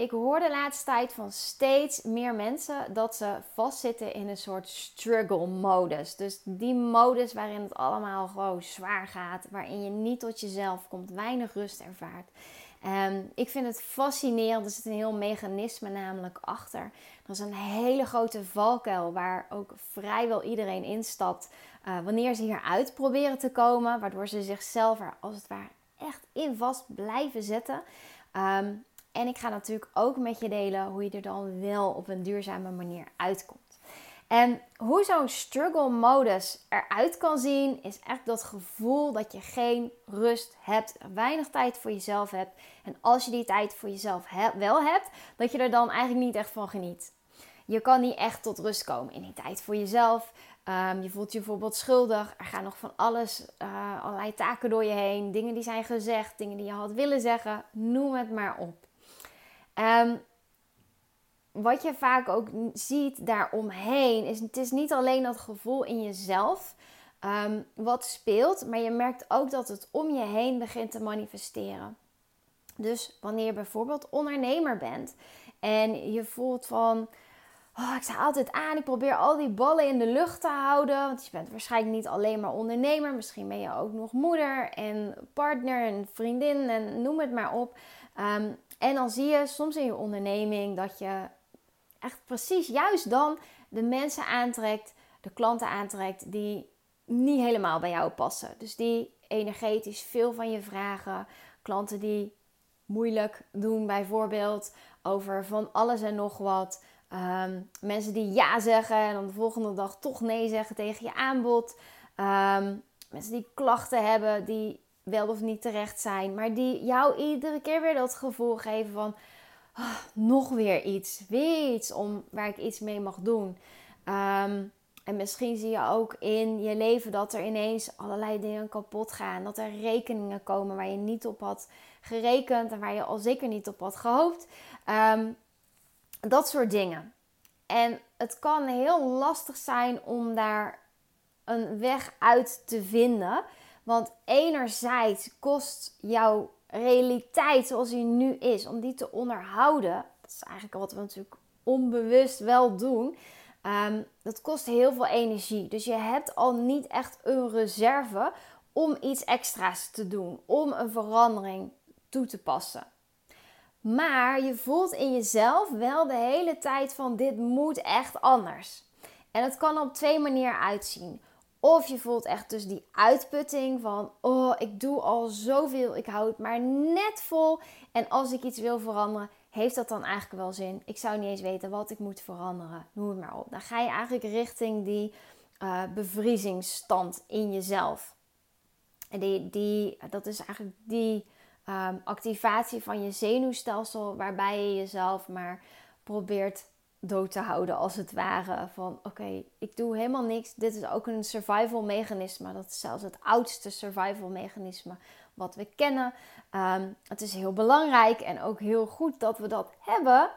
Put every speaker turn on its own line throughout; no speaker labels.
ik hoor de laatste tijd van steeds meer mensen dat ze vastzitten in een soort struggle modus. Dus die modus waarin het allemaal gewoon zwaar gaat, waarin je niet tot jezelf komt, weinig rust ervaart. Um, ik vind het fascinerend. Er zit een heel mechanisme namelijk achter. Er is een hele grote valkuil waar ook vrijwel iedereen instapt. Uh, wanneer ze hieruit proberen te komen, waardoor ze zichzelf er als het ware echt in vast blijven zetten. Um, en ik ga natuurlijk ook met je delen hoe je er dan wel op een duurzame manier uitkomt. En hoe zo'n struggle modus eruit kan zien, is echt dat gevoel dat je geen rust hebt, weinig tijd voor jezelf hebt. En als je die tijd voor jezelf wel hebt, dat je er dan eigenlijk niet echt van geniet. Je kan niet echt tot rust komen in die tijd voor jezelf. Ehm, je voelt je bijvoorbeeld schuldig. Er gaan nog van alles, uh, allerlei taken door je heen. Dingen die zijn gezegd, dingen die je had willen zeggen. Noem het maar op. Um, wat je vaak ook ziet daaromheen is: het is niet alleen dat gevoel in jezelf um, wat speelt, maar je merkt ook dat het om je heen begint te manifesteren. Dus wanneer je bijvoorbeeld ondernemer bent en je voelt van. Oh, ik sta altijd aan, ik probeer al die ballen in de lucht te houden. Want je bent waarschijnlijk niet alleen maar ondernemer. Misschien ben je ook nog moeder en partner en vriendin en noem het maar op. Um, en dan zie je soms in je onderneming dat je echt precies juist dan de mensen aantrekt, de klanten aantrekt die niet helemaal bij jou passen. Dus die energetisch veel van je vragen. Klanten die moeilijk doen, bijvoorbeeld over van alles en nog wat. Um, mensen die ja zeggen en dan de volgende dag toch nee zeggen tegen je aanbod. Um, mensen die klachten hebben, die wel of niet terecht zijn, maar die jou iedere keer weer dat gevoel geven van oh, nog weer iets, weer iets om waar ik iets mee mag doen. Ehm, en misschien zie je ook in je leven dat er ineens allerlei dingen kapot gaan. Dat er rekeningen komen waar je niet op had gerekend en waar je al zeker niet op had gehoopt. Ehm, dat soort dingen. En het kan heel lastig zijn om daar een weg uit te vinden. Want enerzijds kost jouw realiteit zoals die nu is, om die te onderhouden, dat is eigenlijk wat we natuurlijk onbewust wel doen, um, dat kost heel veel energie. Dus je hebt al niet echt een reserve om iets extra's te doen, om een verandering toe te passen. Maar je voelt in jezelf wel de hele tijd van dit moet echt anders. En het kan op twee manieren uitzien. Of je voelt echt dus die uitputting van, oh, ik doe al zoveel, ik hou het maar net vol. En als ik iets wil veranderen, heeft dat dan eigenlijk wel zin? Ik zou niet eens weten wat ik moet veranderen. Noem het maar op. Dan ga je eigenlijk richting die uh, bevriezingsstand in jezelf. En die, die, dat is eigenlijk die ehm, activatie van je zenuwstelsel, waarbij je jezelf maar probeert dood te houden, als het ware. Van oké, ik doe helemaal niks. Dit is ook een survival mechanisme. Dat is zelfs het oudste survival mechanisme wat we kennen. Ehm, het is heel belangrijk en ook heel goed dat we dat hebben.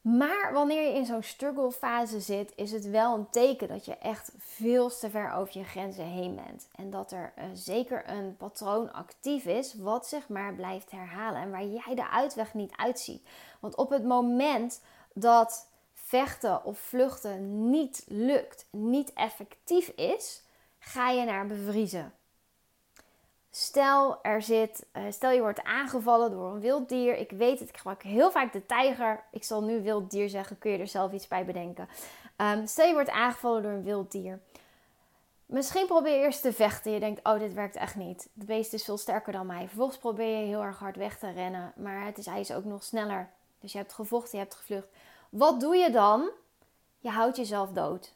Maar wanneer je in zo'n struggle fase zit, is het wel een teken dat je echt veel te ver over je grenzen heen bent. En dat er uh, zeker een patroon actief is, wat zich maar blijft herhalen en waar jij de uitweg niet uitziet. Want op het moment dat vechten of vluchten niet lukt, niet effectief is, ga je naar bevriezen. Stel, er zit, uh, stel je wordt aangevallen door een wild dier. Ik weet het, ik gebruik heel vaak de tijger. Ik zal nu wild dier zeggen, kun je er zelf iets bij bedenken. Um, stel je wordt aangevallen door een wild dier. Misschien probeer je eerst te vechten. Je denkt, oh, dit werkt echt niet. De beest is veel sterker dan mij. Vervolgens probeer je heel erg hard weg te rennen. Maar het is, hij is ook nog sneller. Dus je hebt gevochten, je hebt gevlucht. Wat doe je dan? Je houdt jezelf dood.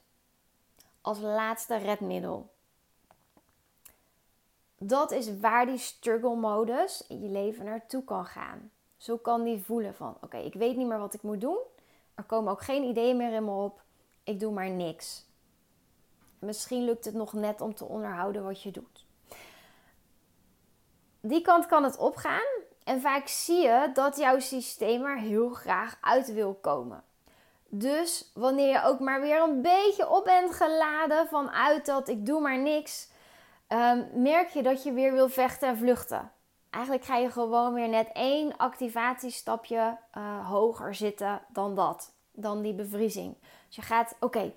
Als laatste redmiddel. Dat is waar die struggle modus in je leven naartoe kan gaan. Zo kan die voelen van oké, ik weet niet meer wat ik moet doen. Er komen ook geen ideeën meer in me op. Ik doe maar niks. Misschien lukt het nog net om te onderhouden wat je doet. Die kant kan het opgaan. En vaak zie je dat jouw systeem er heel graag uit wil komen. Dus wanneer je ook maar weer een beetje op bent geladen vanuit dat ik doe maar niks, um, merk je dat je weer wil vechten en vluchten. Eigenlijk ga je gewoon weer net één activatiestapje uh, hoger zitten dan dat. Dan die bevriezing. Dus je gaat, oké,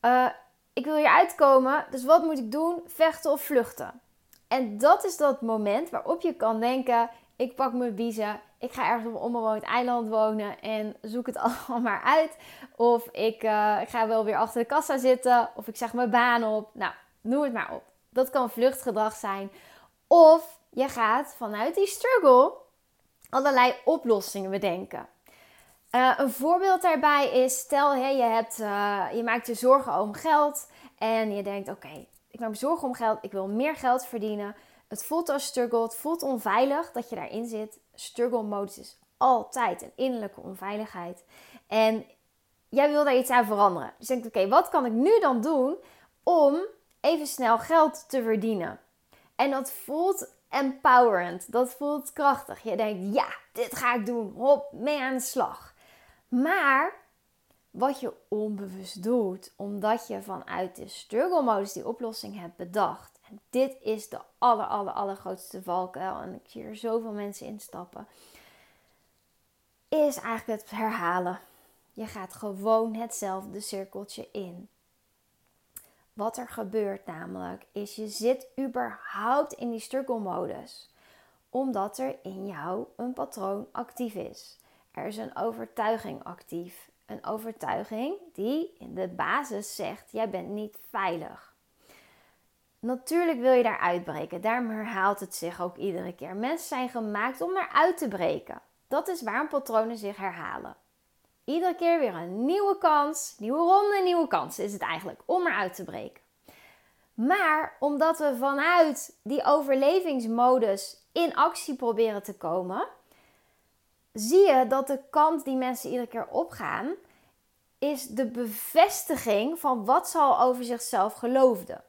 eh, ik wil hier uitkomen. Dus wat moet ik doen? Vechten of vluchten? En dat is dat moment waarop je kan denken: ik pak mijn biezen, ik ga ergens op een onbewoond eiland wonen en zoek het allemaal maar uit. Of ik, uh, ik ga wel weer achter de kassa zitten, of ik zeg mijn baan op. Nou, noem het maar op. Dat kan vluchtgedrag zijn. Of je gaat vanuit die struggle allerlei oplossingen bedenken. Uh, een voorbeeld daarbij is, stel je, hebt, uh, je maakt je zorgen om geld en je denkt, oké, ik maak me zorgen om geld, ik wil meer geld verdienen. Het voelt als struggle, het voelt onveilig dat je daarin zit. Struggle modus is altijd een innerlijke onveiligheid. En jij wil daar iets aan veranderen. Dus je denkt, oké, wat kan ik nu dan doen om even snel geld te verdienen? En dat voelt empowerend, dat voelt krachtig. Je denkt, ja, dit ga ik doen, hop, mee aan de slag. Maar wat je onbewust doet, omdat je vanuit de struggle modus die oplossing hebt bedacht. Dit is de aller, aller, allergrootste valkuil. En ik zie er zoveel mensen instappen. Is eigenlijk het herhalen. Je gaat gewoon hetzelfde cirkeltje in. Wat er gebeurt namelijk, is je zit überhaupt in die struggle modus. Omdat er in jou een patroon actief is. Er is een overtuiging actief. Een overtuiging die in de basis zegt: jij bent niet veilig. Natuurlijk wil je daar uitbreken. Daarom herhaalt het zich ook iedere keer. Mensen zijn gemaakt om eruit te breken. Dat is waarom patronen zich herhalen. Iedere keer weer een nieuwe kans, nieuwe ronde, nieuwe kans is het eigenlijk om eruit te breken. Maar omdat we vanuit die overlevingsmodus in actie proberen te komen, zie je dat de kant die mensen iedere keer opgaan, is de bevestiging van wat ze al over zichzelf geloofden.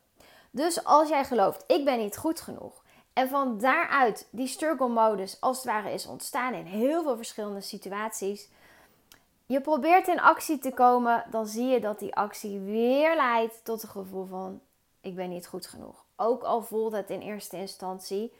Dus als jij gelooft, ik ben niet goed genoeg. En van daaruit die struggle modus als het ware is ontstaan in heel veel verschillende situaties. Je probeert in actie te komen, dan zie je dat die actie weer leidt tot een gevoel van ik ben niet goed genoeg. Ook al voelt het in eerste instantie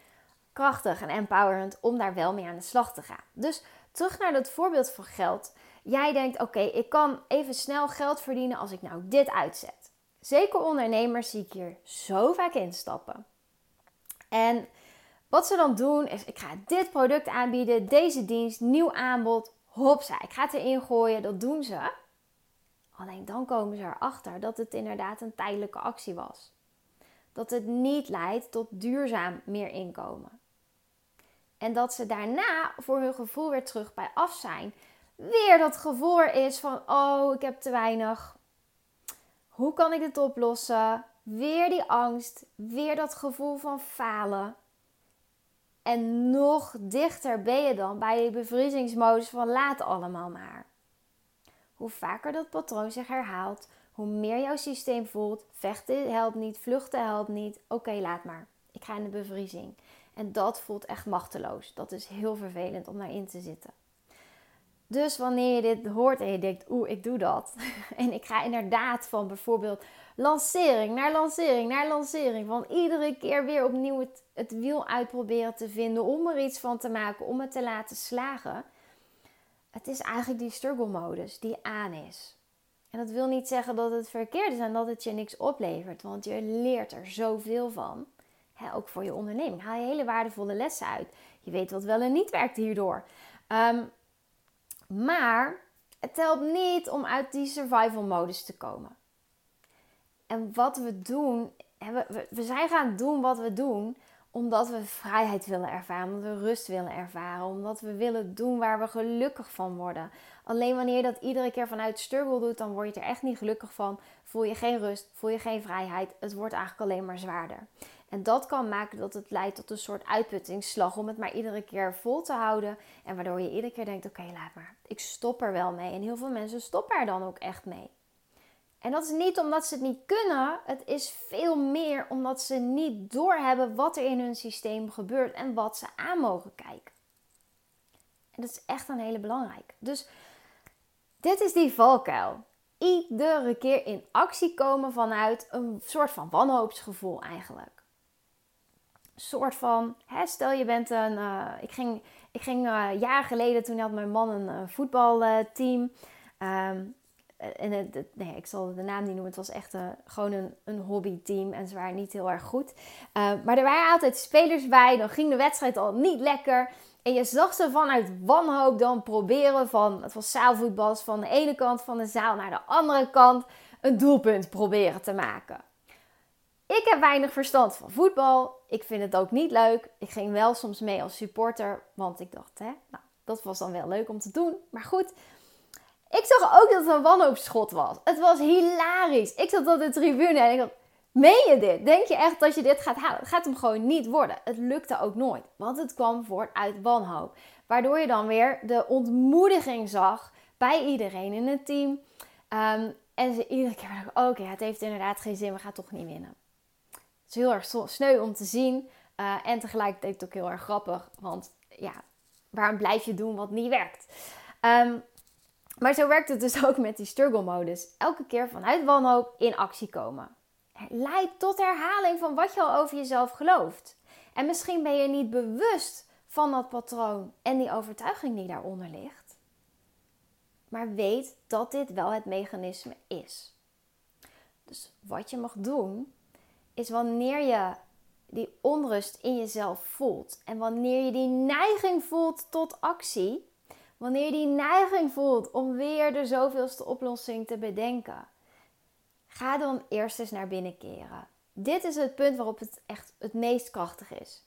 krachtig en empowerend om daar wel mee aan de slag te gaan. Dus terug naar dat voorbeeld van geld. Jij denkt, oké, ik kan even snel geld verdienen als ik nou dit uitzet. Zeker ondernemers zie ik hier zo vaak instappen. En wat ze dan doen is, ik ga dit product aanbieden, deze dienst, nieuw aanbod, hopsa, ik ga het erin gooien, dat doen ze. Alleen dan komen ze erachter dat het inderdaad een tijdelijke actie was. Dat het niet leidt tot duurzaam meer inkomen. En dat ze daarna voor hun gevoel weer terug bij af zijn. Weer dat gevoel is van: oh, ik heb te weinig. Hoe kan ik dit oplossen? Weer die angst, weer dat gevoel van falen. En nog dichter ben je dan bij die bevriezingsmodus van laat allemaal maar. Hoe vaker dat patroon zich herhaalt, hoe meer jouw systeem voelt: vechten helpt niet, vluchten helpt niet. Oké, laat maar. Ik ga in de bevriezing. En dat voelt echt machteloos. Dat is heel vervelend om daarin te zitten. Dus wanneer je dit hoort en je denkt, oeh, ik doe dat. En ik ga inderdaad van bijvoorbeeld lancering naar lancering naar lancering. Van iedere keer weer opnieuw het, wiel uitproberen te vinden. Om er iets van te maken, om het te laten slagen. Het is eigenlijk die struggle modus die aan is. En dat wil niet zeggen dat het verkeerd is en dat het je niks oplevert. Want je leert er zoveel van ook voor je onderneming. Haal je hele waardevolle lessen uit. Je weet wat wel en niet werkt hierdoor. Um, maar het helpt niet om uit die survival modus te komen. En wat we doen, we, zijn gaan doen wat we doen omdat we vrijheid willen ervaren, omdat we rust willen ervaren, omdat we willen doen waar we gelukkig van worden. Alleen wanneer je dat iedere keer vanuit struggle doet, dan word je er echt niet gelukkig van. Voel je geen rust, voel je geen vrijheid. Het wordt eigenlijk alleen maar zwaarder. En dat kan maken dat het leidt tot een soort uitputtingsslag om het maar iedere keer vol te houden. En waardoor je iedere keer denkt: oké, laat maar. Ik stop er wel mee. En heel veel mensen stoppen er dan ook echt mee. En dat is niet omdat ze het niet kunnen. Het is veel meer omdat ze niet doorhebben wat er in hun systeem gebeurt en wat ze aan mogen kijken. En dat is echt een hele belangrijke. Dus dit is die valkuil. Iedere keer in actie komen vanuit een soort van wanhoopsgevoel eigenlijk soort van, hè, stel je bent een, uh, ik ging, ik ging uh, jaren geleden, toen had mijn man een uh, voetbalteam. Um, en het, nee, ik zal de naam niet noemen. Het was echt gewoon een, een hobbyteam en ze waren niet heel erg goed. maar er waren altijd spelers bij. Dan ging de wedstrijd al niet lekker. En je zag ze vanuit wanhoop dan proberen van, het was zaalvoetbal, van de ene kant van de zaal naar de andere kant een doelpunt proberen te maken. Ik heb weinig verstand van voetbal. Ik vind het ook niet leuk. Ik ging wel soms mee als supporter, want ik dacht, hè, nou, dat was dan wel leuk om te doen. Maar goed, ik zag ook dat het een wanhoopsschot was. Het was hilarisch. Ik zat op de tribune en ik dacht, meen je dit? Denk je echt dat je dit gaat halen? Het gaat hem gewoon niet worden. Het lukte ook nooit, want het kwam voort uit wanhoop. Waardoor je dan weer de ontmoediging zag bij iedereen in het team. Um, en ze iedere keer oké, het heeft inderdaad geen zin, we gaan toch niet winnen. Is heel erg sneu om te zien. Uh, en tegelijkertijd ook heel erg grappig. Want ja, waarom blijf je doen wat niet werkt? Um, maar zo werkt het dus ook met die struggle modus. Elke keer vanuit wanhoop in actie komen. Leidt tot herhaling van wat je al over jezelf gelooft. En misschien ben je niet bewust van dat patroon en die overtuiging die daaronder ligt. Maar weet dat dit wel het mechanisme is. Dus wat je mag doen, is wanneer je die onrust in jezelf voelt en wanneer je die neiging voelt tot actie, wanneer je die neiging voelt om weer de zoveelste oplossing te bedenken, ga dan eerst eens naar binnen keren. Dit is het punt waarop het echt het meest krachtig is.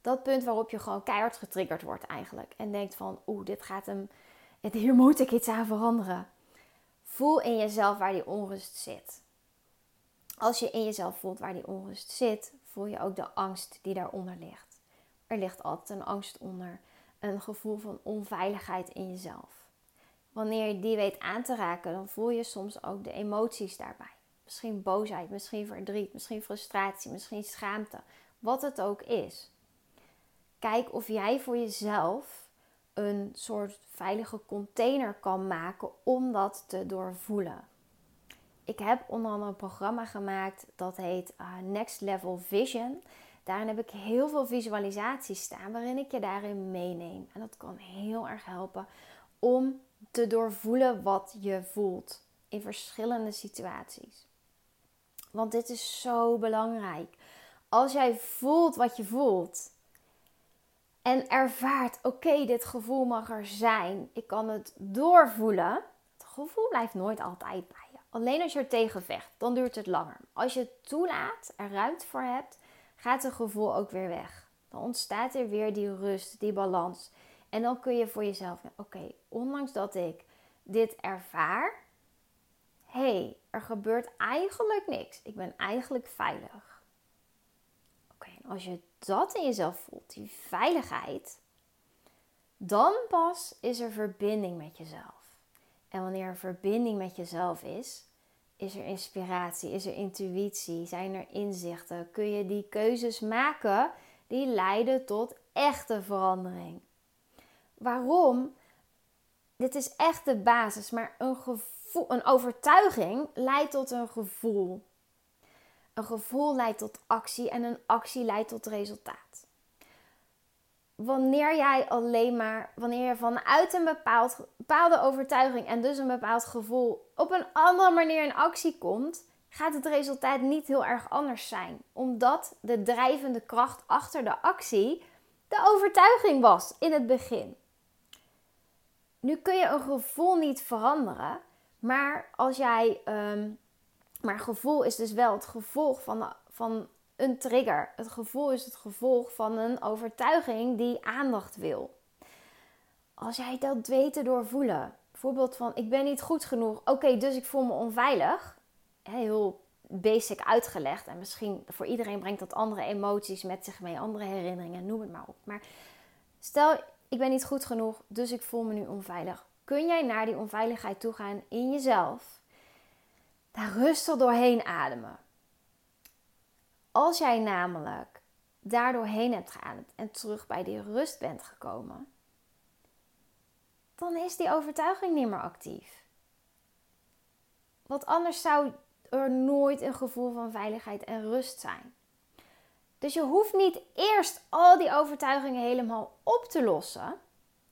Dat punt waarop je gewoon keihard getriggerd wordt eigenlijk. En denkt van, oeh, dit gaat hem, hier moet ik iets aan veranderen. Voel in jezelf waar die onrust zit. Als je in jezelf voelt waar die onrust zit, voel je ook de angst die daaronder ligt. Er ligt altijd een angst onder een gevoel van onveiligheid in jezelf. Wanneer je die weet aan te raken, dan voel je soms ook de emoties daarbij. Misschien boosheid, misschien verdriet, misschien frustratie, misschien schaamte. Wat het ook is. Kijk of jij voor jezelf een soort veilige container kan maken om dat te doorvoelen. Ik heb onder andere een programma gemaakt dat heet uh, Next Level Vision. Daarin heb ik heel veel visualisaties staan waarin ik je daarin meeneem. En dat kan heel erg helpen om te doorvoelen wat je voelt in verschillende situaties. Want dit is zo belangrijk. Als jij voelt wat je voelt en ervaart: oké, dit gevoel mag er zijn, ik kan het doorvoelen. Het gevoel blijft nooit altijd. Alleen als je er tegen vecht, dan duurt het langer. Als je het toelaat, er ruimte voor hebt, gaat het gevoel ook weer weg. Dan ontstaat er weer die rust, die balans. En dan kun je voor jezelf, oké, ondanks dat ik dit ervaar, hé, hey, er gebeurt eigenlijk niks. Ik ben eigenlijk veilig. Oké, en als je dat in jezelf voelt, die veiligheid, dan pas is er verbinding met jezelf. En wanneer er verbinding met jezelf is, is er inspiratie? Is er intuïtie? Zijn er inzichten? Kun je die keuzes maken die leiden tot echte verandering? Waarom? Dit is echt de basis, maar een, gevoel, een overtuiging leidt tot een gevoel. Een gevoel leidt tot actie en een actie leidt tot resultaat wanneer jij alleen maar, wanneer je vanuit een bepaald, bepaalde overtuiging en dus een bepaald gevoel op een andere manier in actie komt, gaat het resultaat niet heel erg anders zijn. Omdat de drijvende kracht achter de actie de overtuiging was in het begin. Nu kun je een gevoel niet veranderen, maar als jij. Um, maar gevoel is dus wel het gevolg van, van een trigger. Het gevoel is het gevolg van een overtuiging die aandacht wil. Als jij dat weet doorvoelen, bijvoorbeeld van ik ben niet goed genoeg, oké, dus ik voel me onveilig. Heel basic uitgelegd en misschien voor iedereen brengt dat andere emoties met zich mee, andere herinneringen, noem het maar op. Maar stel ik ben niet goed genoeg, dus ik voel me nu onveilig. Kun jij naar die onveiligheid toe gaan in jezelf? Daar rustig doorheen ademen. Als jij namelijk daardoor heen hebt geademd en terug bij die rust bent gekomen, dan is die overtuiging niet meer actief. Want anders zou er nooit een gevoel van veiligheid en rust zijn. Dus je hoeft niet eerst al die overtuigingen helemaal op te lossen.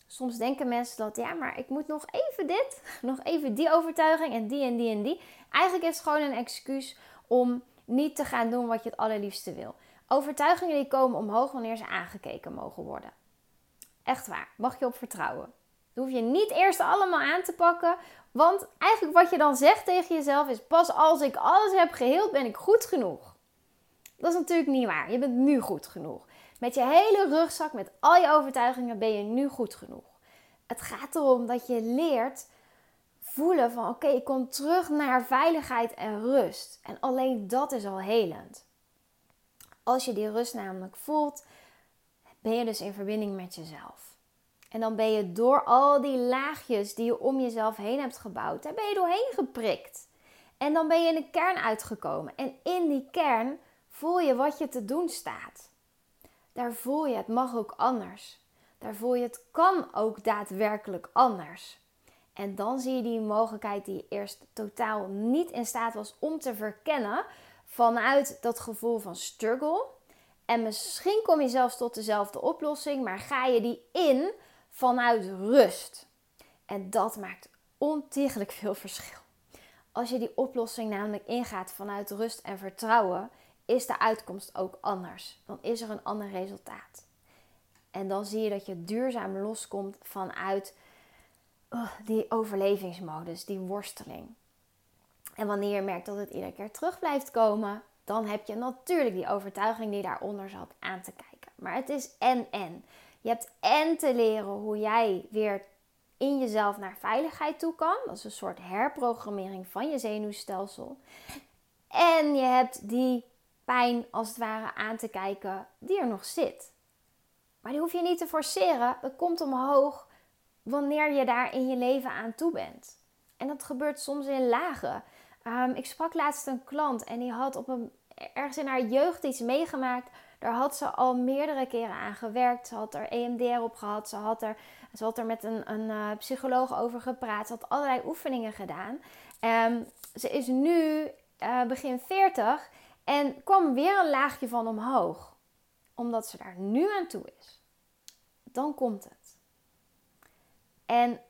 Soms denken mensen dat, ja, maar ik moet nog even dit, nog even die overtuiging en die en die en die. Eigenlijk is het gewoon een excuus om niet te gaan doen wat je het allerliefste wil. Overtuigingen die komen omhoog wanneer ze aangekeken mogen worden. Echt waar, mag je op vertrouwen. Dan hoef je niet eerst allemaal aan te pakken. Want eigenlijk wat je dan zegt tegen jezelf is: pas als ik alles heb geheeld, ben ik goed genoeg. Dat is natuurlijk niet waar. Je bent nu goed genoeg. Met je hele rugzak, met al je overtuigingen, ben je nu goed genoeg. Het gaat erom dat je leert voelen van oké, ik kom terug naar veiligheid en rust. En alleen dat is al helend. Als je die rust namelijk voelt, ben je dus in verbinding met jezelf. En dan ben je door al die laagjes die je om jezelf heen hebt gebouwd, daar ben je doorheen geprikt. En dan ben je in de kern uitgekomen. En in die kern voel je wat je te doen staat. Daar voel je het mag ook anders. Daar voel je het kan ook daadwerkelijk anders. En dan zie je die mogelijkheid die je eerst totaal niet in staat was om te verkennen vanuit dat gevoel van struggle. En misschien kom je zelfs tot dezelfde oplossing, maar ga je die in vanuit rust. En dat maakt ontiegelijk veel verschil. Als je die oplossing namelijk ingaat vanuit rust en vertrouwen, is de uitkomst ook anders. Dan is er een ander resultaat. En dan zie je dat je duurzaam loskomt vanuit uh, die overlevingsmodus, die worsteling. En wanneer je merkt dat het iedere keer terug blijft komen, dan heb je natuurlijk die overtuiging die daaronder zat aan te kijken. Maar het is en en. Je hebt en te leren hoe jij weer in jezelf naar veiligheid toe kan. Dat is een soort herprogrammering van je zenuwstelsel. En je hebt die pijn als het ware aan te kijken die er nog zit. Maar die hoef je niet te forceren. Dat komt omhoog wanneer je daar in je leven aan toe bent. En dat gebeurt soms in lagen. Ehm, ik sprak laatst een klant en die had op een, ergens in haar jeugd iets meegemaakt. Daar had ze al meerdere keren aan gewerkt. Ze had er EMDR op gehad. Ze had er, ze had er met een, een uh, psycholoog over gepraat. Ze had allerlei oefeningen gedaan. Um, ze is nu uh, begin 40 en kwam weer een laagje van omhoog. Omdat ze daar nu aan toe is. Dan komt het. En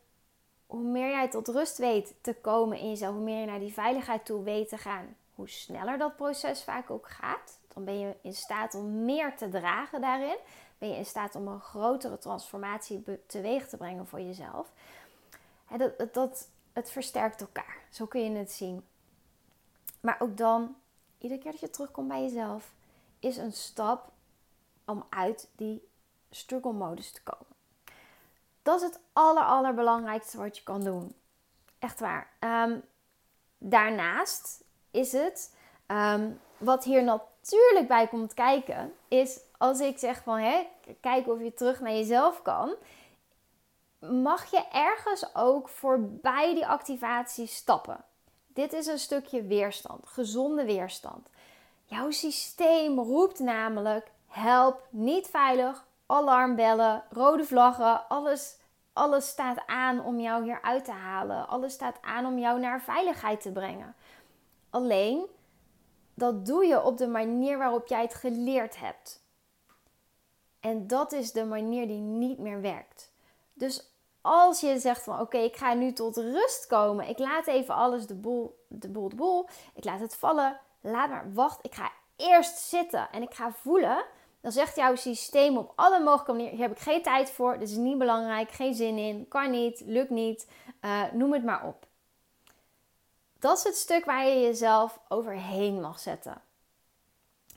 hoe meer jij tot rust weet te komen in jezelf, hoe meer je naar die veiligheid toe weet te gaan, hoe sneller dat proces vaak ook gaat. Dan ben je in staat om meer te dragen daarin. Ben je in staat om een grotere transformatie teweeg te brengen voor jezelf. Dat, dat, het versterkt elkaar. Zo kun je het zien. Maar ook dan, iedere keer dat je terugkomt bij jezelf, is een stap om uit die struggle modus te komen. Dat is het aller, allerbelangrijkste wat je kan doen. Echt waar. Um, daarnaast is het, um, wat hier natuurlijk bij komt kijken, is als ik zeg van hè, kijk of je terug naar jezelf kan, mag je ergens ook voorbij die activatie stappen. Dit is een stukje weerstand, gezonde weerstand. Jouw systeem roept namelijk: help, niet veilig, alarmbellen, rode vlaggen, alles, alles staat aan om jou hier uit te halen. Alles staat aan om jou naar veiligheid te brengen. Alleen, dat doe je op de manier waarop jij het geleerd hebt. En dat is de manier die niet meer werkt. Dus als je zegt van oké, ik ga nu tot rust komen. Ik laat even alles de boel, de boel, de boel. Ik laat het vallen. Laat maar, wacht. Ik ga eerst zitten en ik ga voelen dan zegt jouw systeem op alle mogelijke manieren: hier heb ik geen tijd voor, dit is niet belangrijk, geen zin in, kan niet, lukt niet, uh, noem het maar op. Dat is het stuk waar je jezelf overheen mag zetten.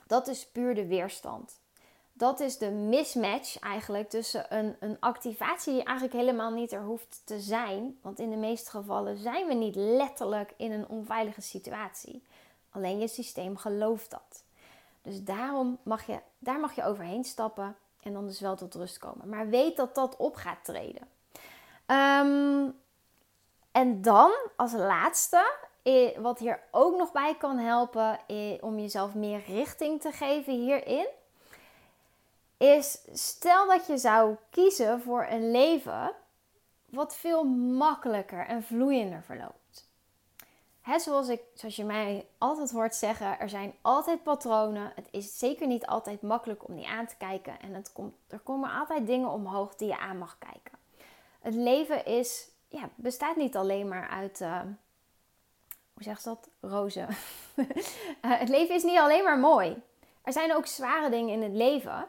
Dat is puur de weerstand. Dat is de mismatch eigenlijk tussen een, een activatie die eigenlijk helemaal niet er hoeft te zijn. Want in de meeste gevallen zijn we niet letterlijk in een onveilige situatie. Alleen je systeem gelooft dat. Dus daarom mag je, daar mag je overheen stappen en dan dus wel tot rust komen. Maar weet dat dat op gaat treden. Ehm, en dan als laatste, wat hier ook nog bij kan helpen om jezelf meer richting te geven hierin, is stel dat je zou kiezen voor een leven wat veel makkelijker en vloeiender verloopt. Zoals, ik, zoals je mij altijd hoort zeggen, er zijn altijd patronen. Het is zeker niet altijd makkelijk om die aan te kijken. En het komt, er komen altijd dingen omhoog die je aan mag kijken. Het leven is, ja, bestaat niet alleen maar uit, uh, hoe zeg je dat, rozen. uh, het leven is niet alleen maar mooi. Er zijn ook zware dingen in het leven.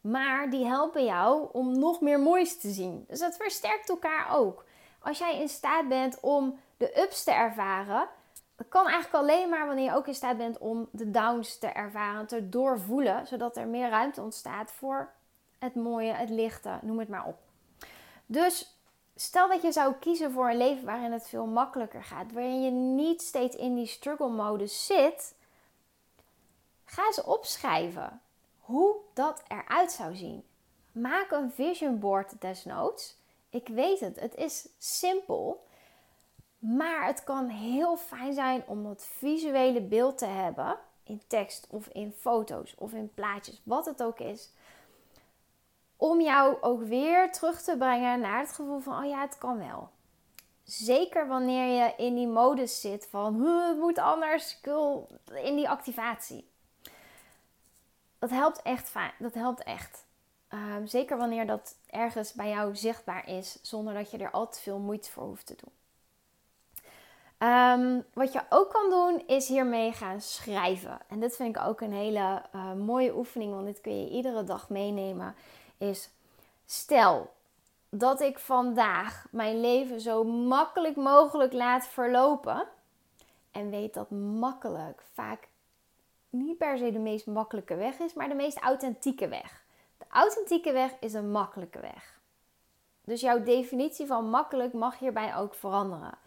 Maar die helpen jou om nog meer moois te zien. Dus dat versterkt elkaar ook. Als jij in staat bent om de ups te ervaren, dat kan eigenlijk alleen maar wanneer je ook in staat bent om de downs te ervaren, te doorvoelen, zodat er meer ruimte ontstaat voor het mooie, het lichte, noem het maar op. Dus stel dat je zou kiezen voor een leven waarin het veel makkelijker gaat, waarin je niet steeds in die struggle modus zit, ga eens opschrijven hoe dat eruit zou zien. Maak een vision board desnoods. Ik weet het, het is simpel. Maar het kan heel fijn zijn om dat visuele beeld te hebben. In tekst of in foto's of in plaatjes, wat het ook is. Om jou ook weer terug te brengen naar het gevoel van: oh ja, het kan wel. Zeker wanneer je in die modus zit van het moet anders, in die activatie. Dat helpt echt. Dat helpt echt. Um, zeker wanneer dat ergens bij jou zichtbaar is, zonder dat je er al te veel moeite voor hoeft te doen. Um, wat je ook kan doen, is hiermee gaan schrijven. En dit vind ik ook een hele uh, mooie oefening, want dit kun je iedere dag meenemen. Is stel dat ik vandaag mijn leven zo makkelijk mogelijk laat verlopen. En weet dat makkelijk vaak niet per se de meest makkelijke weg is, maar de meest authentieke weg. De authentieke weg is een makkelijke weg. Dus jouw definitie van makkelijk mag hierbij ook veranderen.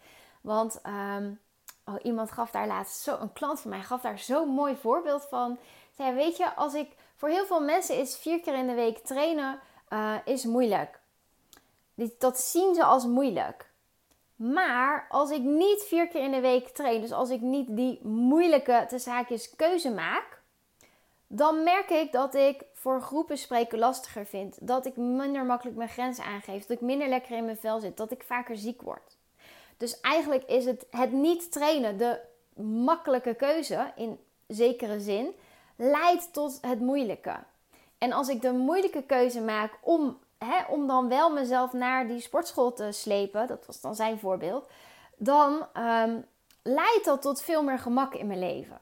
Want um, oh, iemand gaf daar laatst zo, een klant van mij gaf daar zo'n mooi voorbeeld van. Zei, weet je, als ik voor heel veel mensen is vier keer in de week trainen uh, is moeilijk. Dat zien ze als moeilijk. Maar als ik niet vier keer in de week train, dus als ik niet die moeilijke te zaakjes keuze maak, dan merk ik dat ik voor groepen spreken lastiger vind. Dat ik minder makkelijk mijn grenzen aangeef. Dat ik minder lekker in mijn vel zit. Dat ik vaker ziek word. Dus eigenlijk is het het niet trainen, de makkelijke keuze in zekere zin, leidt tot het moeilijke. En als ik de moeilijke keuze maak om, hè, om dan wel mezelf naar die sportschool te slepen, dat was dan zijn voorbeeld, dan um, leidt dat tot veel meer gemak in mijn leven.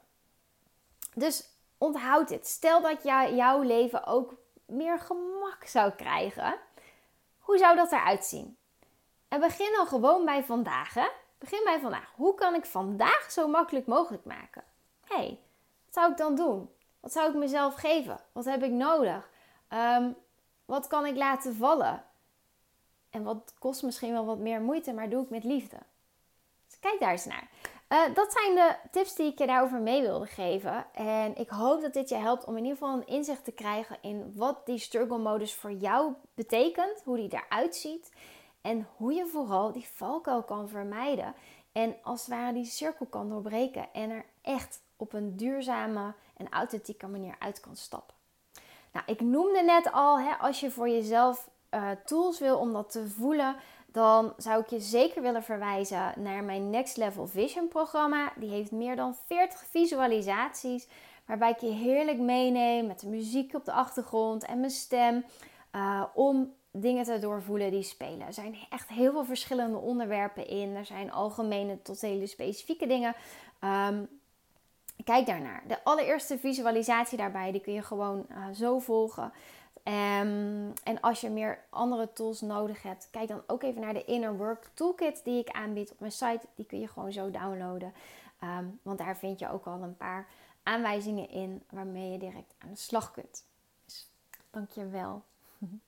Dus onthoud dit. Stel dat jij, jouw leven ook meer gemak zou krijgen. Hoe zou dat eruit zien? Begin dan gewoon bij vandaag. Hè? Begin bij vandaag. Hoe kan ik vandaag zo makkelijk mogelijk maken? Hé, hey, wat zou ik dan doen? Wat zou ik mezelf geven? Wat heb ik nodig? Um, wat kan ik laten vallen? En wat kost misschien wel wat meer moeite, maar doe ik met liefde. Dus kijk daar eens naar. Uh, dat zijn de tips die ik je daarover mee wilde geven. En ik hoop dat dit je helpt om in ieder geval een inzicht te krijgen in wat die struggle modus voor jou betekent, hoe die eruit ziet. En hoe je vooral die valkuil kan vermijden. En als het ware die cirkel kan doorbreken. En er echt op een duurzame en authentieke manier uit kan stappen. Nou, ik noemde net al, hè, als je voor jezelf uh, tools wil om dat te voelen, dan zou ik je zeker willen verwijzen naar mijn Next Level Vision programma. Die heeft meer dan 40 visualisaties, waarbij ik je heerlijk meeneem met de muziek op de achtergrond en mijn stem. Uh, om dingen te doorvoelen die spelen. Er zijn echt heel veel verschillende onderwerpen in. Er zijn algemene tot hele specifieke dingen. Um, kijk daarnaar. De allereerste visualisatie daarbij, die kun je gewoon uh, zo volgen. Um, en als je meer andere tools nodig hebt, kijk dan ook even naar de Inner Work Toolkit die ik aanbied op mijn site. Die kun je gewoon zo downloaden. Um, want daar vind je ook al een paar aanwijzingen in waarmee je direct aan de slag kunt. Dus dank je wel.